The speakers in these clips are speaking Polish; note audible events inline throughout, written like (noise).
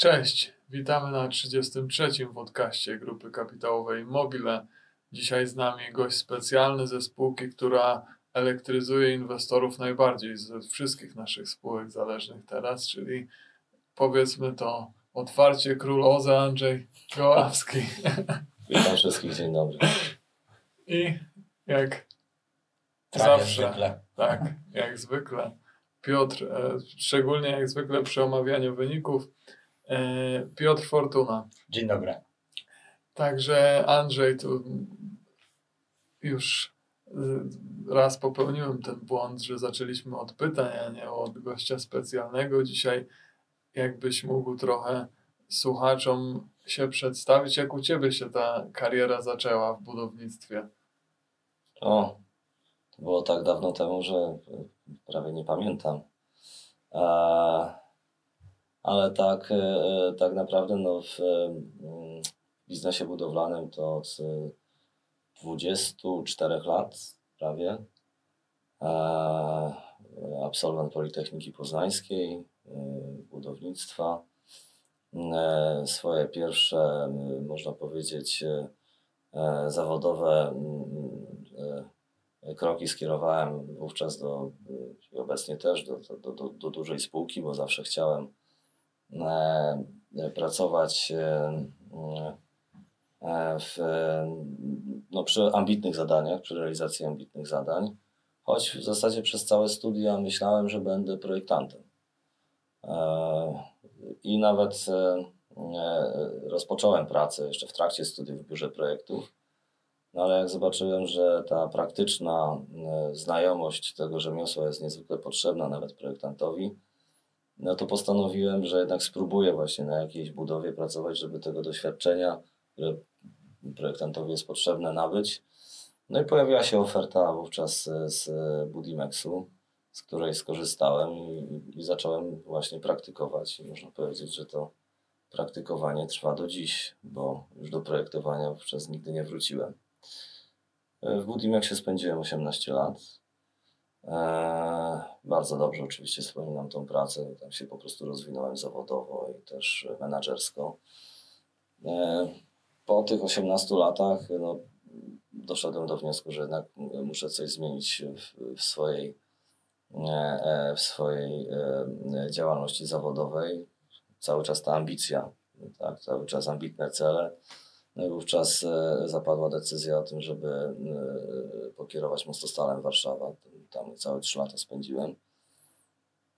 Cześć, witamy na 33. podcaście Grupy Kapitałowej Mobile. Dzisiaj z nami gość specjalny ze spółki, która elektryzuje inwestorów najbardziej ze wszystkich naszych spółek zależnych teraz, czyli powiedzmy to otwarcie król OZE Andrzej Goławski. Witam wszystkich, dzień dobry. I jak Prawie zawsze, zwykle. tak, jak zwykle, Piotr, e, szczególnie jak zwykle przy omawianiu wyników, Piotr Fortuna. Dzień dobry. Także Andrzej, tu już y, raz popełniłem ten błąd, że zaczęliśmy od pytań, a nie od gościa specjalnego. Dzisiaj jakbyś mógł trochę słuchaczom się przedstawić, jak u Ciebie się ta kariera zaczęła w budownictwie. O, to było tak dawno temu, że e, prawie nie pamiętam. E, ale tak, e, e, tak naprawdę no, w e, mm, biznesie budowlanym to od e, 24 lat prawie. Absolwent Politechniki Poznańskiej, budownictwa. Swoje pierwsze, można powiedzieć, zawodowe kroki skierowałem wówczas do, i obecnie też do, do, do, do dużej spółki, bo zawsze chciałem pracować e, e, w, e, no, przy ambitnych zadaniach, przy realizacji ambitnych zadań, choć w zasadzie przez całe studia myślałem, że będę projektantem. E, I nawet e, e, rozpocząłem pracę jeszcze w trakcie studiów w biurze projektów. No ale jak zobaczyłem, że ta praktyczna e, znajomość tego rzemiosła jest niezwykle potrzebna nawet projektantowi, no to postanowiłem, że jednak spróbuję właśnie na jakiejś budowie pracować, żeby tego doświadczenia, które projektantowi jest potrzebne, nabyć. No i pojawiła się oferta wówczas e, z Budimexu, z której skorzystałem i, i zacząłem właśnie praktykować. I można powiedzieć, że to praktykowanie trwa do dziś, bo już do projektowania wówczas nigdy nie wróciłem. E, W Budimexie spędziłem 18 lat. Eee, bardzo dobrze oczywiście wspominam tą pracę. Tam się po prostu rozwinąłem zawodowo i też menadżersko. Eee, po tych 18 latach no, doszedłem do wniosku, że jednak muszę coś zmienić w, w swojej, e, e, w swojej e, działalności zawodowej. Cały czas ta ambicja, tak, cały czas ambitne cele. No i wówczas e, zapadła decyzja o tym, żeby e, pokierować Mostostalem Warszawa. Tam całe trzy lata spędziłem.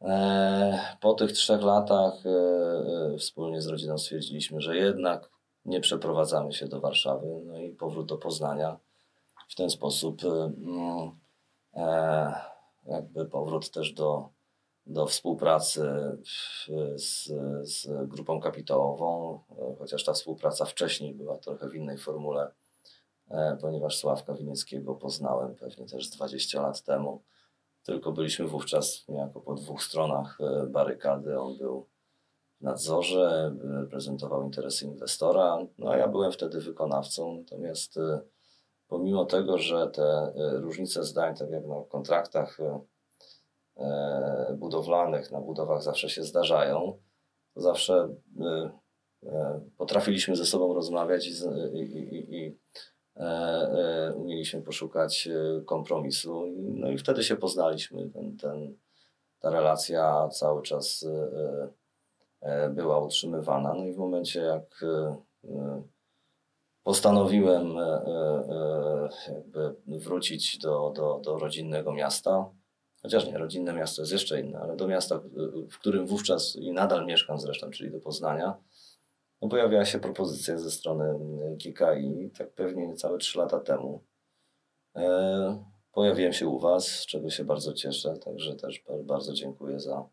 E, Po tych trzech latach e, e, wspólnie z rodziną stwierdziliśmy, że jednak nie przeprowadzamy się do Warszawy. No i powrót do Poznania. W ten sposób mm, jakby powrót też do, do współpracy z, z grupą kapitałową, chociaż ta współpraca wcześniej była trochę w innej formule, ponieważ Sławka Winieckiego poznałem pewnie też z 20 lat temu. Tylko byliśmy wówczas niejako po dwóch stronach e, barykady. On był w nadzorze, e, reprezentował interesy inwestora, no a ja byłem wtedy wykonawcą. Natomiast e, pomimo tego, że te e, różnice zdań, tak jak na kontraktach e, e, budowlanych, na budowach zawsze się zdarzają, to zawsze e, e, potrafiliśmy ze sobą rozmawiać i, i, i, e, e, umieliśmy poszukać e, kompromisu. No i wtedy się poznaliśmy. Ten, ten, ta relacja cały czas e, e, była utrzymywana. No i w momencie, jak e, e, postanowiłem e, e, e, jakby wrócić do, do, do rodzinnego miasta, chociaż nie, rodzinne miasto jest jeszcze inne, ale do miasta, w którym wówczas i nadal mieszkam zresztą, czyli do Poznania, no pojawiła się propozycja ze strony mm, KKI, tak pewnie niecałe 3 lata temu. E, pojawiłem się u Was, z czego się bardzo cieszę, także też ba- bardzo dziękuję za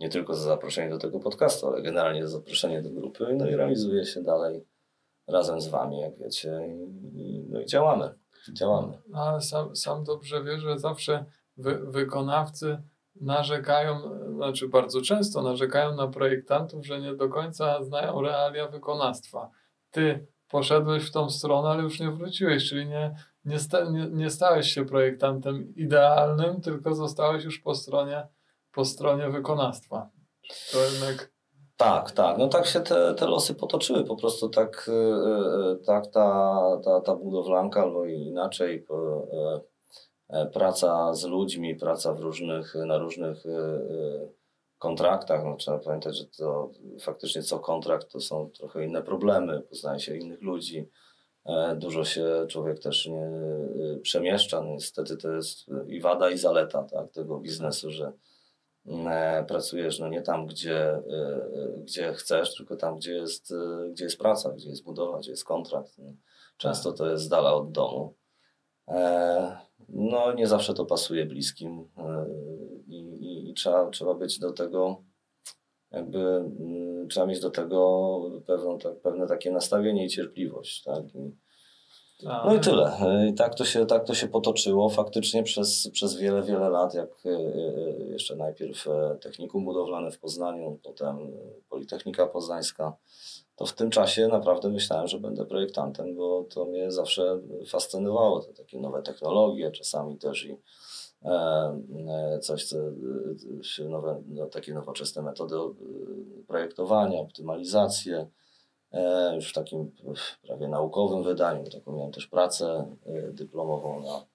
nie tylko za zaproszenie do tego podcastu, ale generalnie za zaproszenie do grupy. No i realizuję się dalej razem z Wami, jak wiecie, i, no i działamy. Działamy. No, ale sam, sam dobrze wiesz, że zawsze wy, wykonawcy narzekają, znaczy bardzo często narzekają na projektantów, że nie do końca znają realia wykonawstwa. Ty poszedłeś w tą stronę, ale już nie wróciłeś, czyli nie, nie, sta, nie, nie stałeś się projektantem idealnym, tylko zostałeś już po stronie, po stronie wykonawstwa. To jednak Tak, tak. No tak się te, te losy potoczyły. Po prostu tak, e, e, tak ta, ta, ta budowlanka, albo inaczej, praca z ludźmi, praca w różnych, na różnych kontraktach. No, trzeba pamiętać, że to faktycznie co kontrakt to są trochę inne problemy, poznaje się innych ludzi. Dużo się człowiek też nie przemieszcza. No, niestety to jest i wada, i zaleta tak, tego biznesu, że E, pracujesz no nie tam, gdzie, e, e, gdzie chcesz, tylko tam, gdzie jest, gdzie jest praca, gdzie jest budowa, gdzie jest kontrakt. No, często to jest z dala od domu. No nie zawsze to pasuje bliskim i, i, i trzeba, trzeba być do tego jakby mm, trzeba mieć do tego pewną, tak, pewne takie nastawienie i cierpliwość. Tak? I, no i tyle. I tak to się, tak to się potoczyło faktycznie przez, przez wiele, wiele lat, jak e, e, jeszcze najpierw e, technikum budowlane w Poznaniu, potem Politechnika Poznańska. To w tym czasie naprawdę myślałem, że będę projektantem, bo to mnie zawsze fascynowało, te takie nowe technologie, czasami też i coś, co, nowe, no, takie nowoczesne metody projektowania, optymalizację E, już w takim prawie naukowym wydaniu. Taką miałem też pracę e, dyplomową na,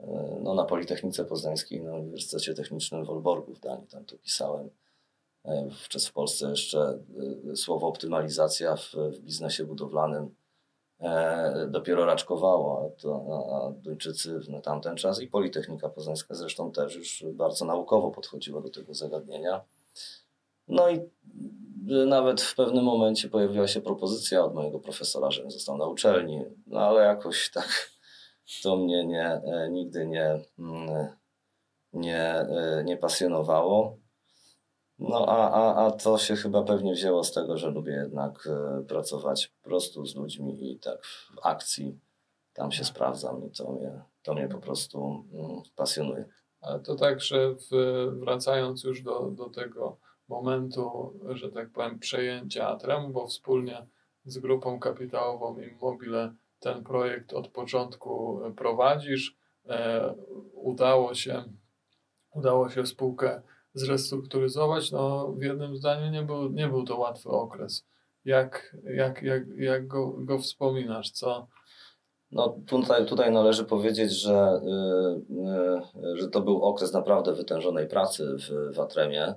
e, no, na Politechnice Poznańskiej, na Uniwersytecie Technicznym w Olborgu w Danii. Tam to pisałem. Wówczas w Polsce jeszcze słowo optymalizacja w, w biznesie budowlanym dopiero raczkowało, a, to, a Duńczycy na tamten czas i Politechnika Poznańska zresztą też już bardzo naukowo podchodziła do tego zagadnienia. No i nawet w pewnym momencie pojawiła się propozycja od mojego profesora, żebym został na uczelni, no ale jakoś tak (laughs) to mnie nie, e, nigdy nie, mm, nie, e, nie pasjonowało. No a, a, a to się chyba pewnie wzięło z tego, że lubię jednak e, pracować po prostu z ludźmi i tak w akcji tam się sprawdzam i to mnie, to mnie po prostu mm, pasjonuje. Ale to tak, że w, wracając już do, do tego momentu, że tak powiem, przejęcia Atremu, bo wspólnie z grupą kapitałową Immobile ten projekt od początku prowadzisz. E, udało się, udało się spółkę zrestrukturyzować. No, w jednym zdaniu nie był, nie był to łatwy okres. Jak, jak, jak, jak go, go wspominasz? Co, no tutaj, tutaj należy powiedzieć, że, yy, yy, że to był okres naprawdę wytężonej pracy w, w Atremie.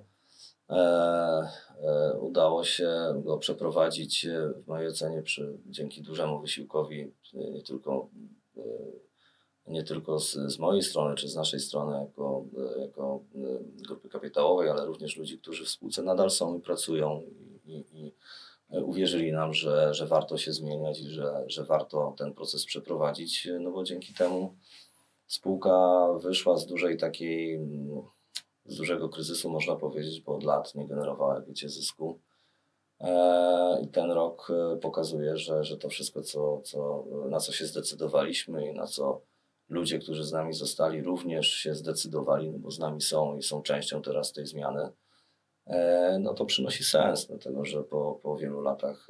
E, e, udało się go przeprowadzić e, w mojej ocenie przy, dzięki dużemu wysiłkowi nie tylko, nie tylko z, z mojej strony czy z naszej strony jako, jako grupy kapitałowej, ale również ludzi, którzy w spółce nadal są i pracują i, i, uwierzyli nam, że, że warto się zmieniać i że, że warto ten proces przeprowadzić, no bo dzięki temu spółka wyszła z dużej takiej z dużego kryzysu, można powiedzieć, bo od lat nie generowała wiecie, zysku. E, I ten rok e, pokazuje, że, że to wszystko, co, co, na co się zdecydowaliśmy i na co ludzie, którzy z nami zostali, również się zdecydowali, no bo z nami są i są częścią teraz tej zmiany, e, no to przynosi sens, dlatego że po, po wielu latach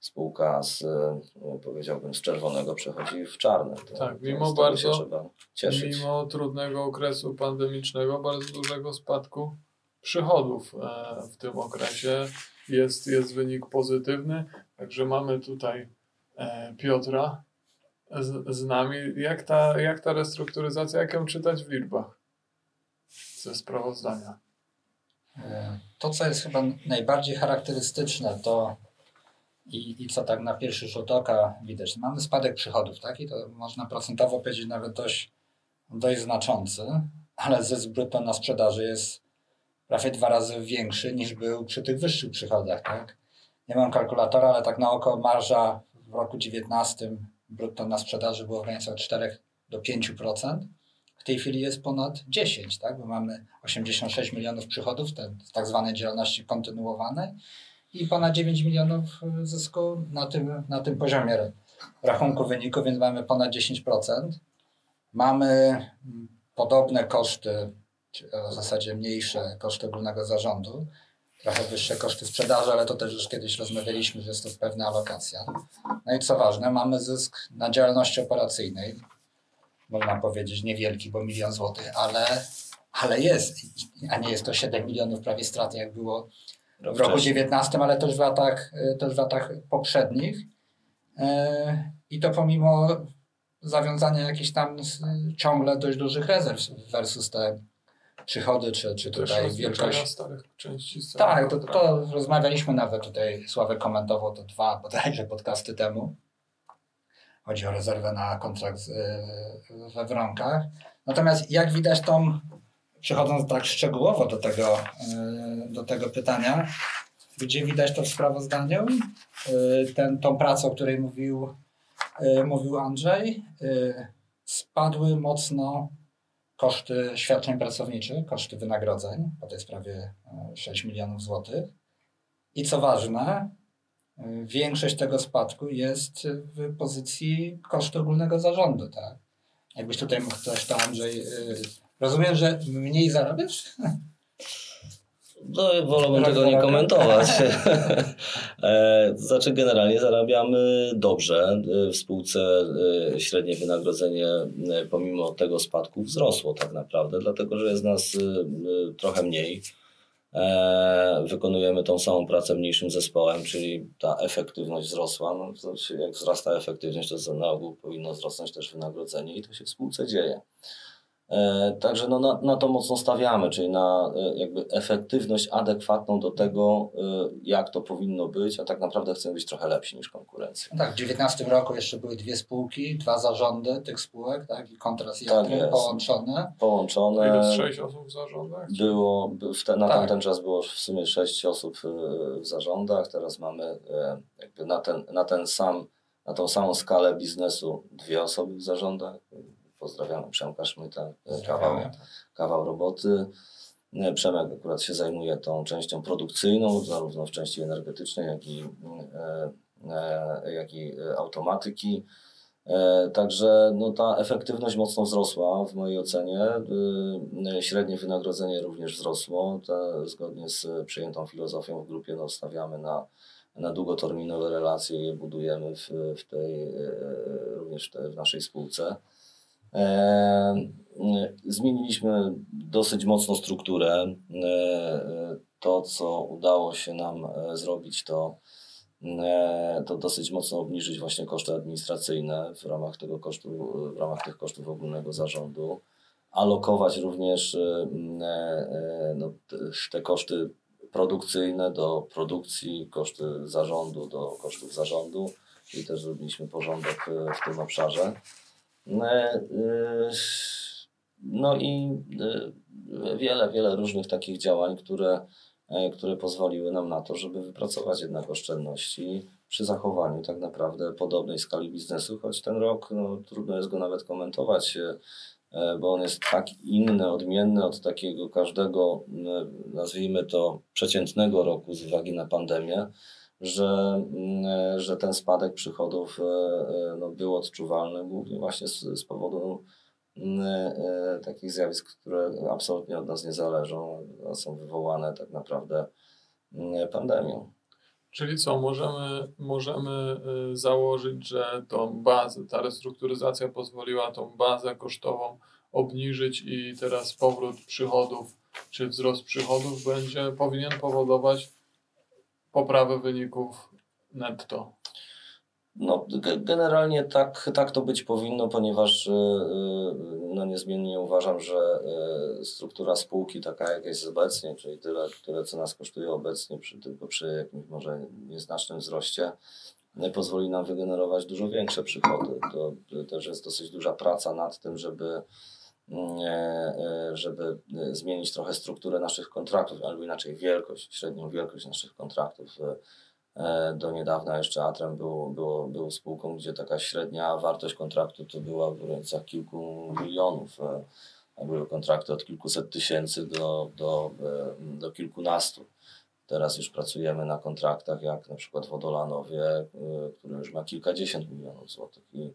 spółka z, e, powiedziałbym, z czerwonego przechodzi w czarne. To, tak, mimo bardzo, mimo trudnego okresu pandemicznego, bardzo dużego spadku przychodów e, w tym okresie jest, jest wynik pozytywny. Także mamy tutaj e, Piotra z, z nami. Jak ta, jak ta restrukturyzacja, jak ją czytać w liczbach ze sprawozdania? To, co jest chyba najbardziej charakterystyczne, to i, I co tak na pierwszy rzut oka widać? Mamy spadek przychodów, tak? I to można procentowo powiedzieć nawet dość, dość znaczący, ale zysk brutto na sprzedaży jest prawie dwa razy większy niż był przy tych wyższych przychodach, tak? Nie mam kalkulatora, ale tak na oko marża w roku 2019 brutto na sprzedaży było w granicach 4 do 5%. W tej chwili jest ponad 10, tak? bo mamy 86 milionów przychodów, te tak zwanej działalności kontynuowanej i ponad 9 milionów y, zysku na tym, na tym poziomie rachunku wyniku, więc mamy ponad 10%. Mamy mm, podobne koszty, w zasadzie mniejsze koszty ogólnego zarządu, trochę wyższe koszty sprzedaży, ale to też już kiedyś rozmawialiśmy, że jest to pewna alokacja. No i co ważne, mamy zysk na działalności operacyjnej, można powiedzieć niewielki, bo milion złotych, ale, ale jest, a nie jest to 7 milionów prawie straty, jak było w roku 19, ale też w latach, y, też w latach poprzednich. E, I to pomimo zawiązania jakichś tam ciągle dość dużych rezerw versus te przychody, czy, czy tutaj wielkość. starych części Tak, to, to rozmawialiśmy nawet tutaj, Sławek komentował to dwa (laughs) bodajże podcasty temu. Chodzi o rezerwę na kontrakt y, we Wronkach. Natomiast jak widać tą, przechodząc tak szczegółowo do tego, y, do tego pytania, gdzie widać to w sprawozdaniu, y, ten, tą pracę, o której mówił, mówił Andrzej, spadły mocno koszty świadczeń pracowniczych, koszty wynagrodzeń, bo to jest prawie 6 milionów złotych. I co ważne, większość tego spadku jest w pozycji kosztu ogólnego zarządu, tak? Jakbyś tutaj mógł coś to Andrzej, rozumiem, że mniej zarabiasz? No, wolałbym tego nie komentować. (laughs) E, znaczy, generalnie zarabiamy dobrze. W spółce e, średnie wynagrodzenie, e, pomimo tego spadku, wzrosło tak naprawdę, dlatego że jest nas trochę mniej. E, wykonujemy tą samą pracę mniejszym zespołem, czyli ta efektywność wzrosła. No, jak wzrasta efektywność, to na ogół powinno wzrosnąć też wynagrodzenie i to się w spółce dzieje. E, także no na, na to mocno stawiamy, czyli na e, jakby efektywność adekwatną do tego, e, jak to powinno być, a tak naprawdę chcemy być trochę lepsi niż konkurencja. No tak, w 2019 roku jeszcze były dwie spółki, dwa zarządy tych spółek, tak, i kontrast tak połączone. Połączone. Ile sześć osób w zarządach? Było, w te, na tak. tamten czas było w sumie sześć osób w zarządach, teraz mamy jakby na ten, na ten sam, na tą samą skalę biznesu dwie osoby w zarządach Pozdrawiamy Przemka Szmyta, kawał, kawał roboty. Przemek akurat się zajmuje tą częścią produkcyjną, zarówno w części energetycznej, jak i, e, e, jak i automatyki. E, także no, ta efektywność mocno wzrosła w mojej ocenie. Średnie wynagrodzenie również wzrosło. Te, zgodnie z przyjętą filozofią w grupie no, stawiamy na, na długoterminowe relacje i je budujemy w, w tej, również w naszej spółce. Zmieniliśmy dosyć mocno strukturę. To, co udało się nam e, zrobić, to, to dosyć mocno obniżyć właśnie koszty administracyjne w ramach tego kosztu, w ramach tych kosztów ogólnego zarządu. Alokować również e, e, no, te koszty produkcyjne do produkcji, koszty zarządu do kosztów zarządu, czyli też zrobiliśmy porządek w tym obszarze. E, e, no i e, wiele, wiele różnych takich działań, które, które pozwoliły nam na to, żeby wypracować jednak oszczędności przy zachowaniu tak naprawdę podobnej skali biznesu, choć ten rok no, trudno jest go nawet komentować, bo on jest tak inny, odmienny od takiego każdego, nazwijmy to, przeciętnego roku z uwagi na pandemię że, mm, że ten spadek przychodów e, e, no, był odczuwalny głównie właśnie z, z powodu mm, e, takich zjawisk, które absolutnie od nas nie zależą, a są wywołane tak naprawdę mm, pandemią. Czyli co, możemy, możemy założyć, że tą bazę, ta restrukturyzacja pozwoliła tą bazę kosztową obniżyć i teraz powrót przychodów czy wzrost przychodów będzie powinien powodować poprawę wyników netto. No, generalnie tak, tak to być powinno, ponieważ y, y, no, niezmiennie uważam, że y, struktura spółki taka jak jest obecnie, czyli tyle, tyle co nas kosztuje obecnie, przy, tylko przy jakimś może nieznacznym wzroście, pozwoli nam wygenerować dużo większe przychody. To też jest dosyć duża praca nad tym, żeby żeby zmienić trochę strukturę naszych kontraktów, albo inaczej wielkość, średnią wielkość naszych kontraktów. E, do niedawna jeszcze Atrem był, było, był spółką, gdzie taka średnia wartość kontraktu to była w granicach kilku milionów. E, były kontrakty od kilkuset tysięcy do, do, e, do kilkunastu. Teraz już pracujemy na kontraktach jak na przykład Wodolanowie, który już ma kilkadziesiąt milionów złotych. I E,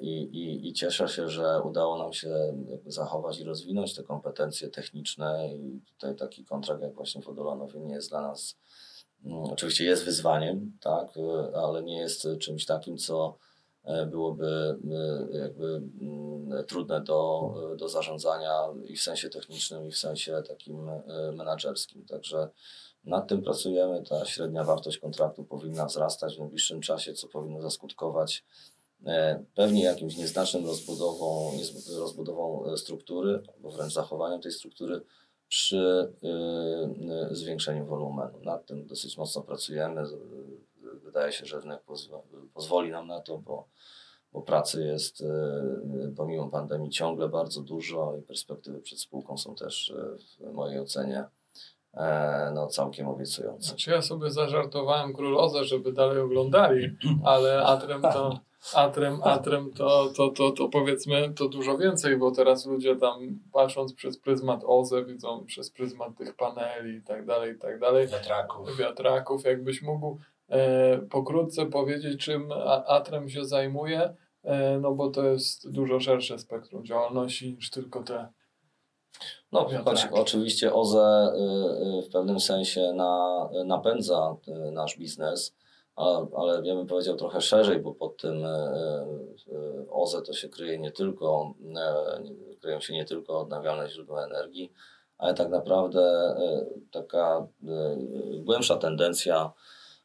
I, i, I cieszę się, że udało nam się zachować i rozwinąć te kompetencje techniczne i tutaj taki kontrakt jak właśnie Wodolanowie nie jest dla nas, mm, oczywiście jest wyzwaniem, tak, e, ale nie jest czymś takim, co e, byłoby jakby mm, trudne do, do zarządzania i w sensie technicznym, i w sensie takim menedżerskim. Także Nad tym pracujemy. Ta średnia wartość kontraktu powinna wzrastać w najbliższym czasie, co powinno zaskutkować e, pewnie jakimś nieznacznym rozbudową, rozbudową e, struktury, albo wręcz zachowaniem tej struktury przy y, zwiększeniu wolumenu. Nad tym dosyć mocno pracujemy. Wydaje się, że rynek pozwo- pozwoli nam na to, bo, bo pracy jest pomimo pandemii ciągle bardzo dużo i perspektywy przed spółką są też w mojej ocenie e, no, całkiem obiecujące. Znaczy ja sobie zażartowałem królozę, żeby dalej oglądali, ale Atrem to, Atrem, Atrem to, to, to, to powiedzmy to dużo więcej, bo teraz ludzie tam patrząc przez pryzmat OZE widzą przez pryzmat tych paneli i tak dalej, i tak dalej, Wiatraków. wiatraków. Jakbyś mógł e, pokrótce powiedzieć, czym Atrem się zajmuje, e, no bo to jest dużo szersze spektrum działalności niż tylko te No, choć oczywiście OZE y, y, w pewnym sensie na, napędza y, nasz biznes, ale ja bym powiedział trochę szerzej, bo pod tym OZE to się kryje nie tylko, nie- kryją się nie tylko odnawialne źródła energii, ale tak naprawdę y, taka głębsza tendencja,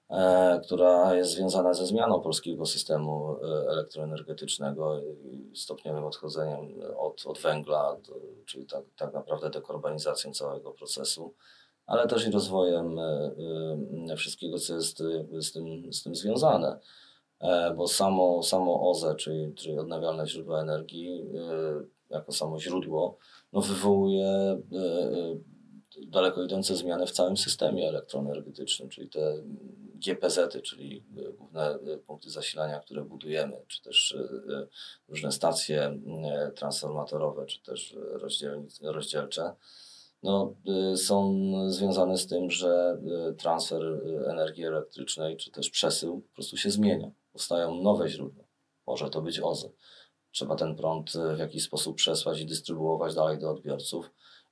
e, która jest związana ze zmianą polskiego systemu e, elektroenergetycznego i stopniowym odchodzeniem od, od węgla, czyli tak, tak naprawdę dekarbonizacją całego procesu, ale też i rozwojem e, e, wszystkiego, co jest jakby z, tym, z tym związane. E, Bo samo, samo OZE, czyli, czyli odnawialne źródła energii, e, jako samo źródło, no wywołuje e, e, daleko idące zmiany w całym systemie elektroenergetycznym, czyli te GPZ-y, czyli główne punkty zasilania, które budujemy, czy też różne stacje transformatorowe, czy też rozdzielcze, no, y, są związane z tym, że y, transfer y, energii elektrycznej, czy też przesył po prostu się zmienia. Powstają nowe źródła. Może to być OZE. Trzeba ten prąd w jakiś sposób przesłać i dystrybuować dalej do odbiorców.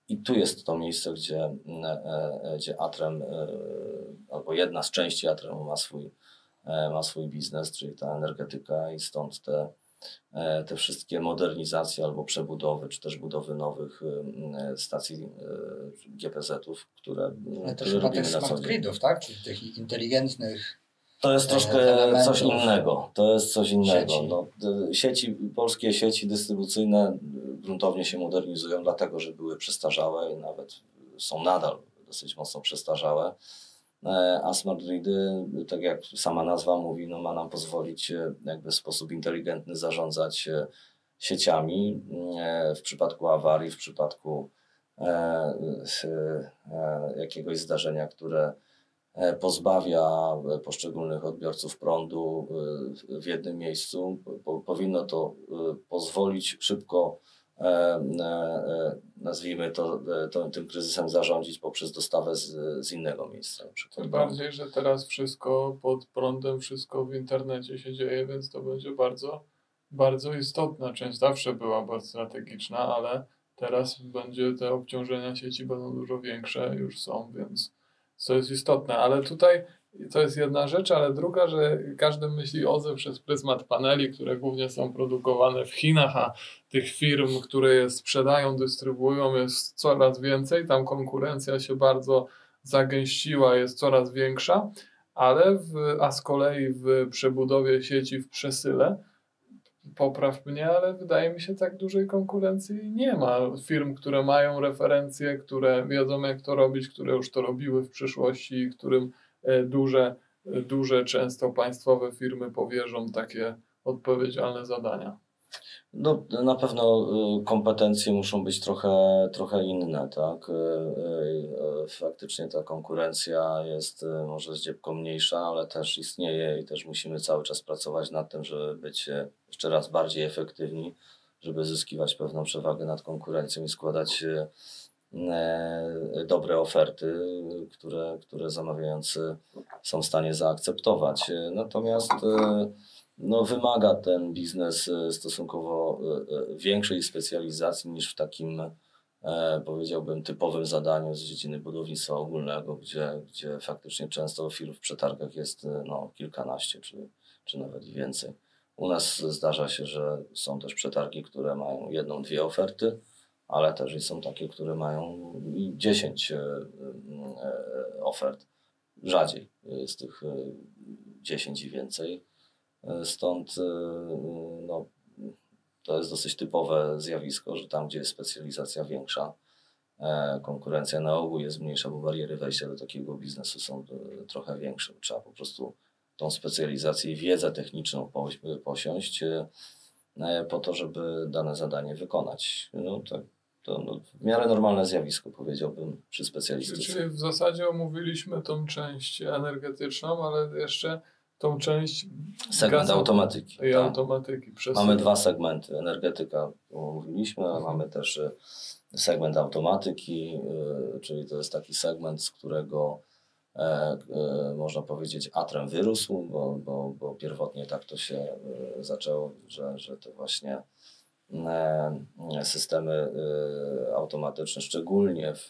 I tu jest to miejsce, gdzie, e, e, gdzie Atrem, e, albo jedna z części Atremu ma swój, ma swój biznes, czyli ta energetyka i stąd te, te wszystkie modernizacje albo przebudowy, czy też budowy nowych e, stacji e, GPZ-ów, które, Ale też które robimy na co dzień. gridów, tak? Czyli tych inteligentnych. To jest e, troszkę coś innego. To jest coś innego. Sieci. No, sieci, polskie sieci dystrybucyjne gruntownie się modernizują, dlatego że były przestarzałe i nawet są nadal dosyć mocno przestarzałe. E, A smart gridy, tak jak sama nazwa mówi, no ma nam pozwolić e, jakby w sposób inteligentny zarządzać e, sieciami w przypadku awarii, w przypadku jakiegoś zdarzenia, które pozbawia poszczególnych odbiorców prądu w jednym miejscu. Po, powinno to pozwolić szybko, nazwijmy to, e, to, tym kryzysem zarządzić poprzez dostawę z, z innego miejsca. Tym bardziej, że teraz wszystko pod prądem, wszystko w internecie się dzieje, więc to będzie bardzo, bardzo istotna część. Zawsze była bardzo strategiczna, ale teraz będzie te obciążenia sieci będą dużo większe, już są, więc to jest istotne. Ale tutaj to jest jedna rzecz, ale druga, że każdy myśli OZE przez pryzmat paneli, które głównie są produkowane w Chinach, a tych firm, które je sprzedają, dystrybuują jest coraz więcej. Tam konkurencja się bardzo zagęściła, jest coraz większa, ale w, a z kolei w przebudowie sieci w przesyle, popraw mnie, ale wydaje mi się tak dużej konkurencji nie ma. Firm, które mają referencje, które wiedzą jak to robić, które już to robiły w przyszłości którym duże, e, duże, często państwowe firmy powierzą takie odpowiedzialne zadania. No, na pewno y, kompetencje muszą być trochę, trochę inne, tak? Faktycznie ta konkurencja jest może zdziepko mniejsza, ale też istnieje i też musimy cały czas pracować nad tym, żeby być jeszcze raz bardziej efektywni, żeby zyskiwać pewną przewagę nad konkurencją i składać e, dobre oferty, które, które zamawiający są w stanie zaakceptować. Y, Natomiast y, no, wymaga ten biznes e, stosunkowo e, e, większej specjalizacji niż w takim, e, powiedziałbym, typowym zadaniu z dziedziny budownictwa ogólnego, gdzie, gdzie faktycznie często firm w przetargach jest e, no, kilkanaście czy, czy nawet więcej. U nas zdarza się, że są też przetargi, które mają jedną, dwie oferty, ale też są takie, które mają i 10 e, e, ofert. Rzadziej jest tych e, 10 i więcej. E, Stąd e, no, to jest dosyć typowe zjawisko, że tam, gdzie jest specjalizacja większa, e, konkurencja na ogół jest mniejsza, bo bariery wejścia do takiego biznesu są e, trochę większe. Trzeba po prostu tą specjalizację i wiedzę techniczną posiąść e, e, po to, żeby dane zadanie wykonać. No, tak, to no, w miarę normalne zjawisko, powiedziałbym, przy specjalistyce. Czyli w zasadzie omówiliśmy tą część energetyczną, ale jeszcze tą część Segment automatyki. i tak. automatyki. Przez Mamy dwa segmenty. Energetyka, to mówiliśmy, a mamy też e, segment automatyki, e, czyli to jest taki segment, z którego e, można powiedzieć atrem wyrósł, bo, bo, bo pierwotnie tak to się zaczęło, że, że to właśnie systemy e, automatyczne, szczególnie w,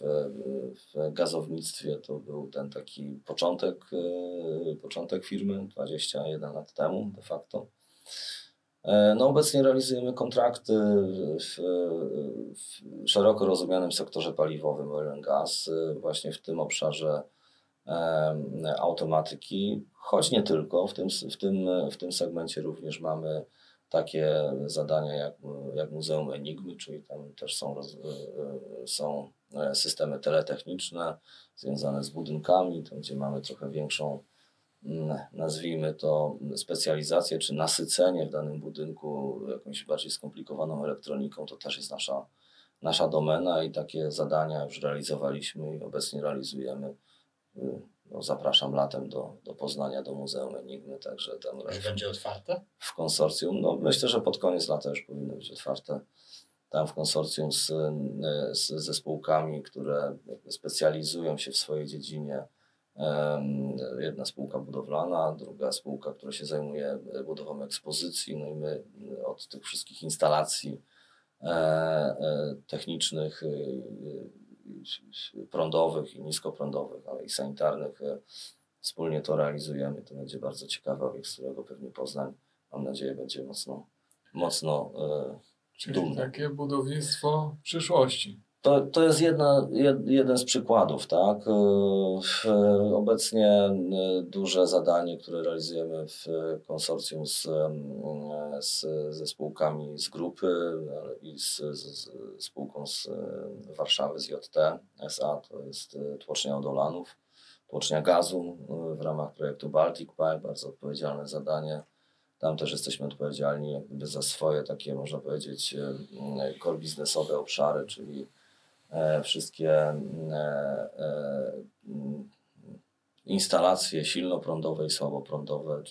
w gazownictwie, to był ten taki początek, e, początek firmy 21 lat temu de facto. E, No obecnie realizujemy kontrakty w, w szeroko rozumianym sektorze paliwowym oil gas, e, właśnie w tym obszarze automatyki, choć nie tylko. W tym, w tym, w tym segmencie również mamy takie zadania jak, jak Muzeum Enigmy, czyli tam też są, roz- e, są e, systemy teletechniczne związane z budynkami, tam gdzie mamy trochę większą mm, nazwijmy to specjalizację czy nasycenie w danym budynku jakąś bardziej skomplikowaną elektroniką, to też jest nasza, nasza domena i takie zadania już realizowaliśmy i obecnie realizujemy. No, zapraszam latem do, do Poznania, do Muzeum Enigmy, także tam Już będzie otwarte? w konsorcjum. No, myślę, że pod koniec lata już powinno być otwarte. Tam w konsorcjum z, z, ze spółkami, które specjalizują się w swojej dziedzinie. Jedna spółka budowlana, druga spółka, która się zajmuje budową ekspozycji. No i my od tych wszystkich instalacji e, e, technicznych, e, prądowych i niskoprądowych, ale i sanitarnych e, wspólnie to realizujemy. To będzie bardzo ciekawy obiekt, z którego pewnie Poznań, mam nadzieję, będzie mocno, mocno e, Czyli dumny. takie budownictwo przyszłości. To, to jest jedna, jed, jeden z przykładów, tak? E, Obecnie e, duże zadanie, które realizujemy w konsorcjum z, z, ze spółkami z grupy i z, z, spółką z e, Warszawy, z JT SA, to jest tłocznia Odolanów, tłocznia gazu w ramach projektu Baltic Pipe, bardzo odpowiedzialne zadanie. Tam też jesteśmy odpowiedzialni jak gdyby za swoje takie, można powiedzieć, core biznesowe obszary, czyli wszystkie e, e, instalacje silnoprądowe i słaboprądowe,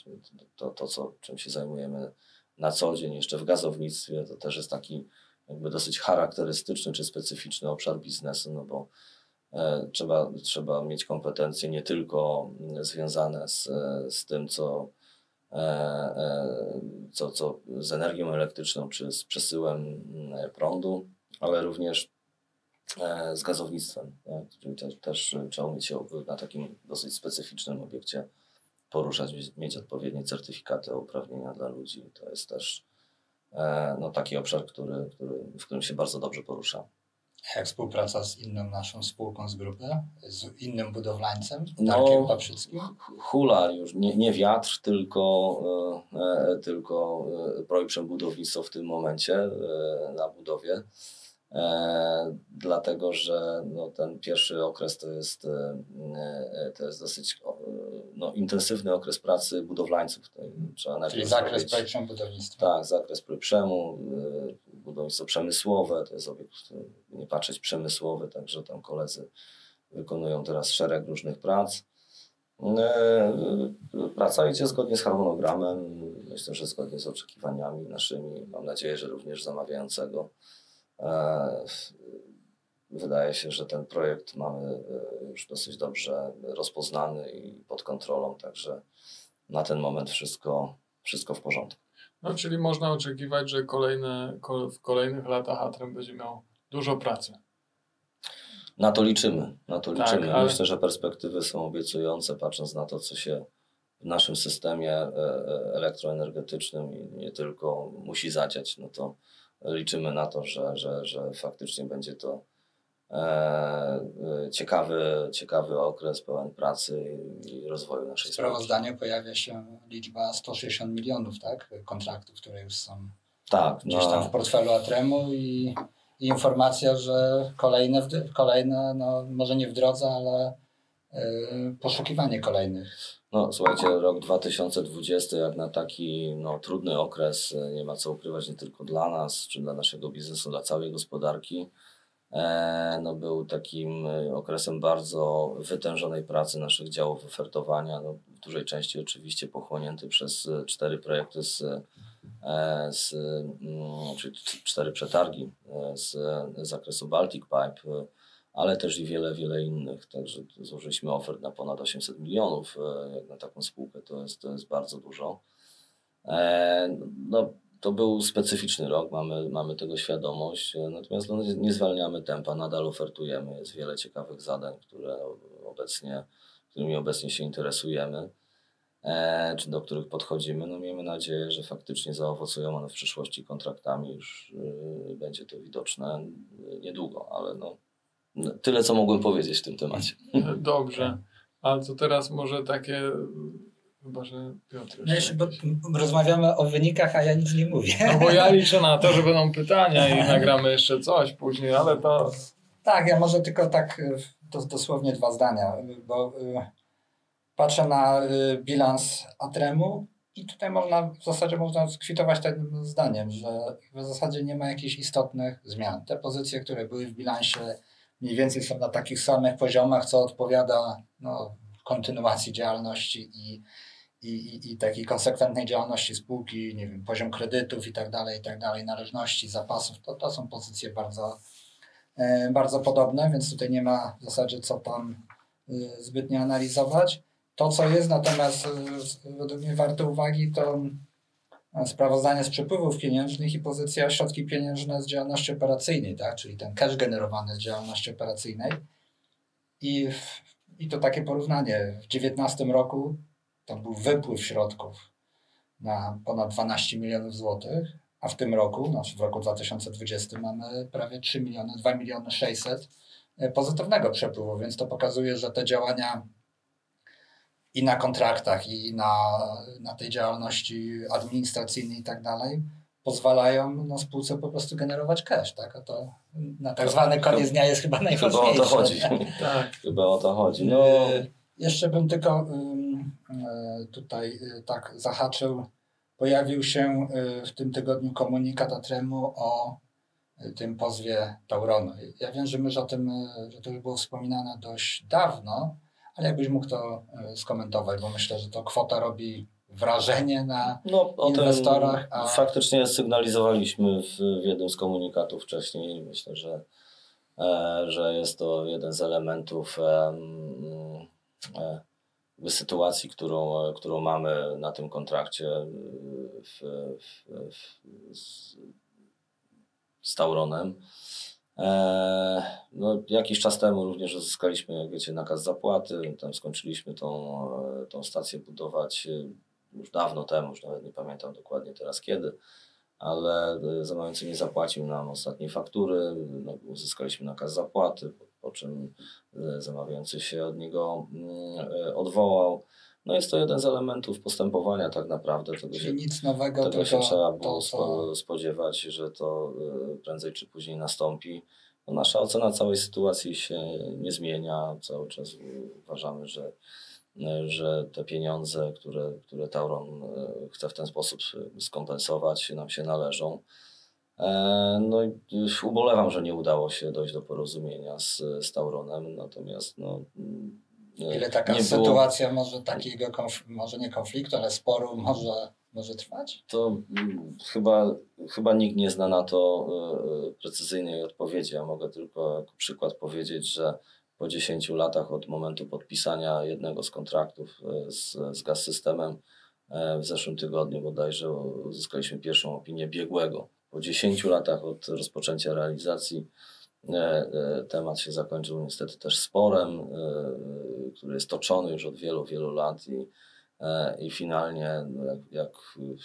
to, to co, czym się zajmujemy na co dzień, jeszcze w gazownictwie, to też jest taki jakby dosyć charakterystyczny czy specyficzny obszar biznesu, no bo e, trzeba, trzeba mieć kompetencje nie tylko związane z, z tym, co e, e, co, co z energią elektryczną czy z przesyłem prądu, ale również e, z gazownictwem. Czyli też, też trzeba umieć się na takim dosyć specyficznym obiekcie poruszać, mieć, mieć odpowiednie certyfikaty uprawnienia dla ludzi. To jest też e, no, taki obszar, który, który, w którym się bardzo dobrze porusza. Jak współpraca z inną naszą spółką z grupy, z innym budowlańcem, No. Darkiem Paprzyckim? Hula już, nie, nie wiatr, tylko, e, e, tylko e, Projprzem Budownictwo w tym momencie e, na budowie. E, dlatego, że no, ten pierwszy okres to jest, e, e, to jest dosyć no, intensywny okres pracy budowlańców. Trzeba Czyli zakres zrobić- projektem budownictwa. tak, zakres Projprzemu, y, budownictwo przemysłowe, to jest obiekt, nie patrzeć przemysłowy, także tam koledzy wykonują teraz szereg różnych prac. Praca idzie zgodnie z harmonogramem, myślę, że zgodnie z oczekiwaniami naszymi, mam nadzieję, że również zamawiającego. E, Wydaje się, że ten projekt mamy y, już dosyć dobrze rozpoznany i pod kontrolą, także na ten moment wszystko, wszystko w porządku. No, czyli można oczekiwać, że kolejne, ko- w kolejnych latach Atrem będzie miał dużo pracy. Na to liczymy. Na to Tak, liczymy. ale- Myślę, że perspektywy są obiecujące, patrząc na to, co się w naszym systemie e, e, elektroenergetycznym i nie tylko musi zadziać, no to liczymy na to, że, że, że faktycznie będzie to e, e, ciekawy, ciekawy okres pełen pracy i, rozwoju W naszej spółki. sprawozdaniu pojawia się liczba 160 milionów tak? kontraktów, które już są Tak, gdzieś tam w no, portfelu Atremu i, i informacja, że kolejne, kolejne no, może nie w drodze, ale poszukiwanie kolejnych. no słuchajcie, rok 2020 jak na taki no, trudny okres, e, nie ma co ukrywać nie tylko dla nas, czy dla naszego biznesu, dla całej gospodarki, e, no, był takim e, okresem bardzo wytężonej pracy naszych działów ofertowania, no, w dużej części oczywiście pochłonięty przez e, cztery projekty z, e, z mm, czyli cztery przetargi e, z z zakresu Baltic Pipe, e, ale też i wiele, wiele innych. Także złożyliśmy ofert na ponad 800 milionów e, jak na taką spółkę, to jest, to jest bardzo dużo. E, No, to był specyficzny rok, mamy, mamy tego świadomość, e, natomiast no, nie- zwalniamy tempa, nadal ofertujemy. Jest wiele ciekawych zadań, które obecnie, którymi obecnie się interesujemy, e, czy do których podchodzimy. No, miejmy nadzieję, że faktycznie zaowocują one w przyszłości kontraktami, już e, będzie to widoczne niedługo, ale no, tyle, co mogłem powiedzieć w tym temacie. Dobrze. A to teraz może takie. Chyba, że Piotr. No bo rozmawiamy o wynikach, a ja nic nie mówię. No bo ja liczę na to, że będą (laughs) pytania i nagramy jeszcze coś później, ale to. Tak, ja może tylko tak y, dos- dosłownie dwa zdania, y, bo y, patrzę na y, bilans Atremu i tutaj można, w zasadzie można skwitować tym zdaniem, że w zasadzie nie ma jakichś istotnych zmian. Te pozycje, które były w bilansie mniej więcej są na takich samych poziomach, co odpowiada no, kontynuacji działalności i, i, i, i takiej konsekwentnej działalności spółki, nie wiem, poziom kredytów i tak dalej, i tak dalej, należności, zapasów, to, to są pozycje bardzo, e, bardzo podobne, więc tutaj nie ma w zasadzie co tam y, zbytnio analizować. To, co jest natomiast y, według mnie warte uwagi, to e, sprawozdanie z przepływów pieniężnych i pozycja środki pieniężne z działalności operacyjnej, tak? czyli ten cash generowany z działalności operacyjnej. I, w, I to takie porównanie. W 2019 roku to był wypływ środków na ponad 12 milionów złotych, a w tym roku, znaczy w roku 2020 mamy prawie 3 miliony, 2 miliony 600 e, pozytywnego przepływu, więc to pokazuje, że te działania i na kontraktach, i na, na tej działalności administracyjnej i tak dalej, pozwalają no, spółce po prostu generować cash, tak? A to na tak zwany koniec dnia jest chyba Chyba najważniejsze. o to chodzi. nie? (laughs) Tak. Chyba o to chodzi. No, E, Jeszcze bym tylko e, tutaj y, tak zahaczył. Pojawił się y, w tym tygodniu komunikat Atremu o y, tym pozwie Tauronu. Ja wiem, że my o tym, y, że to już było wspominane dość dawno, ale jakbyś mógł to y, skomentować, bo myślę, że to kwota robi wrażenie na No, o inwestorach, a- faktycznie sygnalizowaliśmy w, w jednym z komunikatów wcześniej. Myślę, że, e, że jest to jeden z elementów em, e, jakby sytuacji, którą, którą mamy na tym kontrakcie e, w, w, w, z, z Tauronem. E, no, jakiś czas temu również uzyskaliśmy, wiecie, nakaz zapłaty. Tam skończyliśmy tą, e, tą stację budować e, już dawno temu, już nawet nie pamiętam dokładnie teraz kiedy, ale zamawiający nie zapłacił nam ostatniej faktury. No, uzyskaliśmy nakaz zapłaty, po, po czym zamawiający się od niego mm, odwołał. No jest to jeden z elementów postępowania tak naprawdę. Tego się czyli nic nowego, tego się trzeba to, było spo, spodziewać, że to y, prędzej czy później nastąpi. No nasza ocena całej sytuacji się nie zmienia. Cały czas uważamy, że, y, że te pieniądze, które, które Tauron y, chce w ten sposób skompensować, nam się należą. E, No i ubolewam, że nie udało się dojść do porozumienia z, z Tauronem, natomiast no, y, ile taka nie było- sytuacja może takiego, konf- może nie konfliktu, ale sporu może, może trwać? To mm, chyba, chyba nikt nie zna na to y, y, precyzyjnej odpowiedzi. Ja mogę tylko jako przykład powiedzieć, że po 10 latach od momentu podpisania jednego z kontraktów y, z, z gaz systemem e, w zeszłym tygodniu bodajże uzyskaliśmy pierwszą opinię biegłego. Po 10 latach od rozpoczęcia realizacji e, e, temat się zakończył niestety też sporem, e, e, który jest toczony już od wielu, wielu lat i E, I finalnie, no jak, jak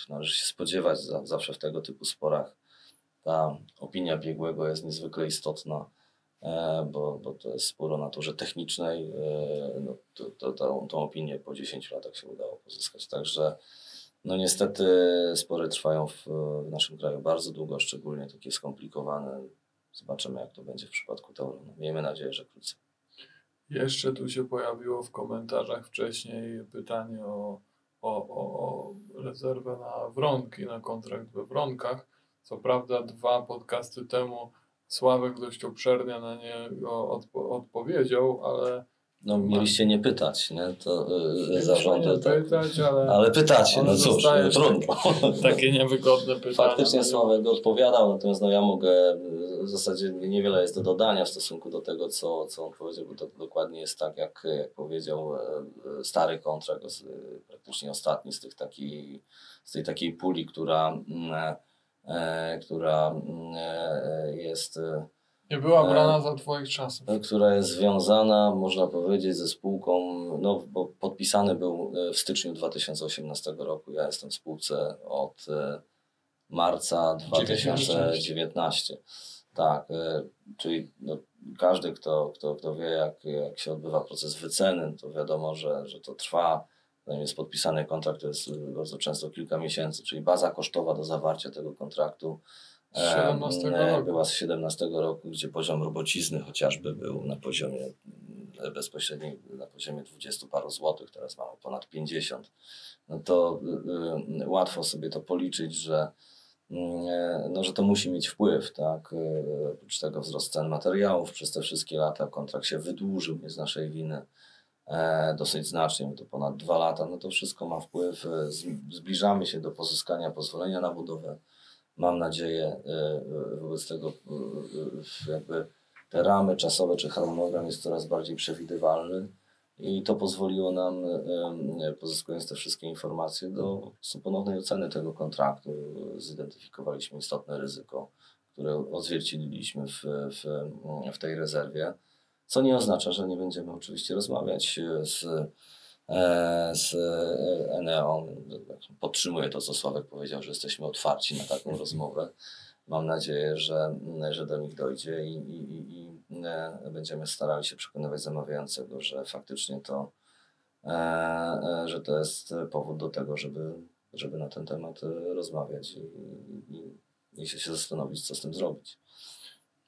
należy się spodziewać, za, zawsze w tego typu sporach ta opinia biegłego jest niezwykle istotna, e, bo, bo to jest spór o naturze technicznej. e, No, to, to, tą, tą opinię po 10 latach się udało pozyskać. Także no niestety spory trwają w, w naszym kraju bardzo długo, szczególnie takie skomplikowane. Zobaczymy, jak to będzie w przypadku Tauronu. Miejmy nadzieję, że krócej. Jeszcze tu się pojawiło w komentarzach wcześniej pytanie o, o, o, o rezerwę na wronki, na kontrakt we wronkach. Co prawda dwa podcasty temu Sławek dość obszernie na niego odpo- odpowiedział, ale No, mieliście nie pytać, nie? To yy, zarządy. nie Tak. pytać, ale, Ale pytacie, no cóż, no, trudno. takie niewygodne pytanie. Faktycznie Sławek odpowiadał, natomiast no ja mogę, y, w zasadzie niewiele jest do dodania w stosunku do tego, co, co on powiedział, bo to dokładnie jest tak, jak, jak powiedział e, e, stary kontrakt, z- praktycznie ostatni z tych takiej, z tej takiej puli, która, mm, e, która mm, jest Nie była brana za twoich czasów. która jest związana, można powiedzieć, ze spółką, no bo podpisany był e, w styczniu 2018 roku. Ja jestem w spółce od e, marca 2019. Tak, e, czyli no, każdy, kto, kto, kto wie, jak, jak się odbywa proces wyceny, to wiadomo, że, że to trwa. Zanim jest podpisany kontrakt, to jest e, bardzo często kilka miesięcy, czyli baza kosztowa do zawarcia tego kontraktu 17 e, roku. była z 17 roku, gdzie poziom robocizny chociażby był na poziomie mm, bezpośredniej na poziomie 20 paru złotych, teraz mamy ponad 50. No to y, y, łatwo sobie to policzyć, że, mm, e, no, że to musi mieć wpływ, tak? Oprócz tego wzrost cen materiałów przez te wszystkie lata, kontrakt się wydłużył, nie z naszej winy e, dosyć znacznie, to ponad dwa lata, no to wszystko ma wpływ. e, Zbliżamy się do pozyskania pozwolenia na budowę. Mam nadzieję, e, e, wobec tego e, jakby te ramy czasowe czy harmonogram jest coraz bardziej przewidywalny i to pozwoliło nam, pozyskując te wszystkie informacje, do ponownej oceny tego kontraktu. Zidentyfikowaliśmy istotne ryzyko, które odzwierciedliliśmy w, w, w tej rezerwie. Co nie oznacza, że nie będziemy oczywiście rozmawiać z, z e, Eneo. Podtrzymuję to, co Sławek powiedział, że jesteśmy otwarci na taką rozmowę. Mam nadzieję, że, że do nich dojdzie i, i, i, i e, będziemy starali się przekonywać zamawiającego, że faktycznie to, e, e, że to jest powód do tego, żeby, żeby na ten temat e, rozmawiać i, i, i się zastanowić, co z tym zrobić.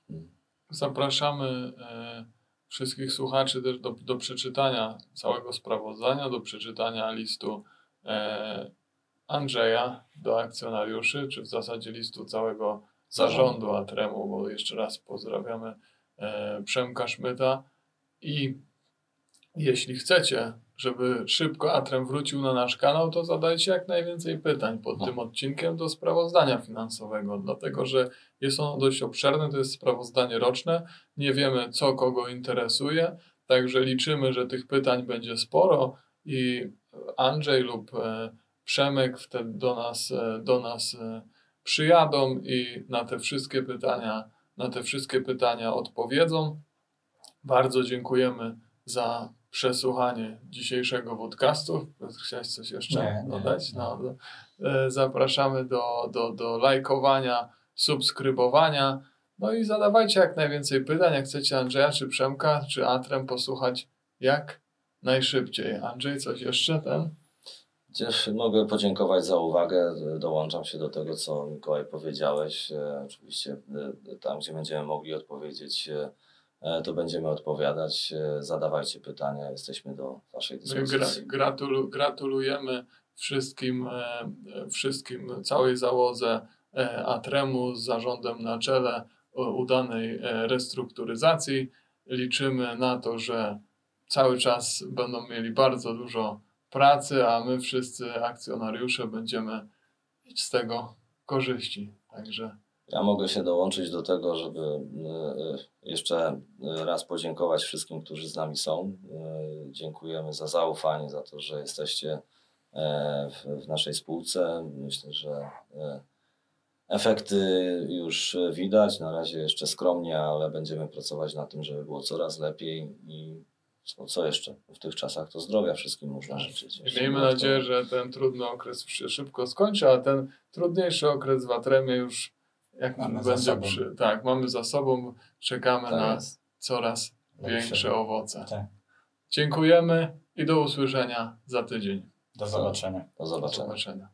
Mm. Zapraszamy e, wszystkich słuchaczy też do, do przeczytania całego sprawozdania, do przeczytania listu e, Andrzeja do akcjonariuszy, czy w zasadzie listu całego zarządu Atremu, bo jeszcze raz pozdrawiamy e, Przemka Szmyta. I jeśli chcecie, żeby szybko Atrem wrócił na nasz kanał, to zadajcie jak najwięcej pytań pod No. tym odcinkiem do sprawozdania finansowego, dlatego że jest ono dość obszerne, to jest sprawozdanie roczne, nie wiemy co kogo interesuje, także liczymy, że tych pytań będzie sporo i Andrzej lub e, Przemek wtedy do nas, e, do nas e, przyjadą i na te wszystkie pytania, na te wszystkie pytania odpowiedzą. Bardzo dziękujemy za przesłuchanie dzisiejszego podcastu. Chciałeś coś jeszcze Nie, nie, dodać? nie. No, no. Zapraszamy do, do, do lajkowania, subskrybowania. No i zadawajcie jak najwięcej pytań, jak chcecie Andrzeja, czy Przemka, czy Atrem posłuchać jak najszybciej. Andrzej, coś jeszcze ten? Cież mogę podziękować za uwagę. Dołączam się do tego, co Mikołaj powiedziałeś. E, Oczywiście e, tam, gdzie będziemy mogli odpowiedzieć, e, to będziemy odpowiadać. E, Zadawajcie pytania, jesteśmy do Waszej gra, dyspozycji. gratulu, gratulujemy wszystkim, e, e, wszystkim, całej załodze e, Atremu z zarządem na czele udanej e, restrukturyzacji. Liczymy na to, że cały czas będą mieli bardzo dużo pracy, a my wszyscy akcjonariusze będziemy mieć z tego korzyści. Także Ja mogę się dołączyć do tego, żeby e, e, jeszcze raz podziękować wszystkim, którzy z nami są. E, Dziękujemy za zaufanie, za to, że jesteście w, naszej spółce. Myślę, że efekty już widać. Na razie jeszcze skromnie, ale będziemy pracować nad tym, żeby było coraz lepiej i co, co jeszcze? W tych czasach to zdrowia wszystkim można życzyć. Miejmy nadzieję, że ten trudny okres szybko skończy, a ten trudniejszy okres w Atremie już jak Mamy będzie przy, tak, mamy za sobą, czekamy na coraz Lepsze. większe owoce. Tak. Dziękujemy i do usłyszenia za tydzień. Do zobaczenia. Do Do zobaczenia. zobaczenia.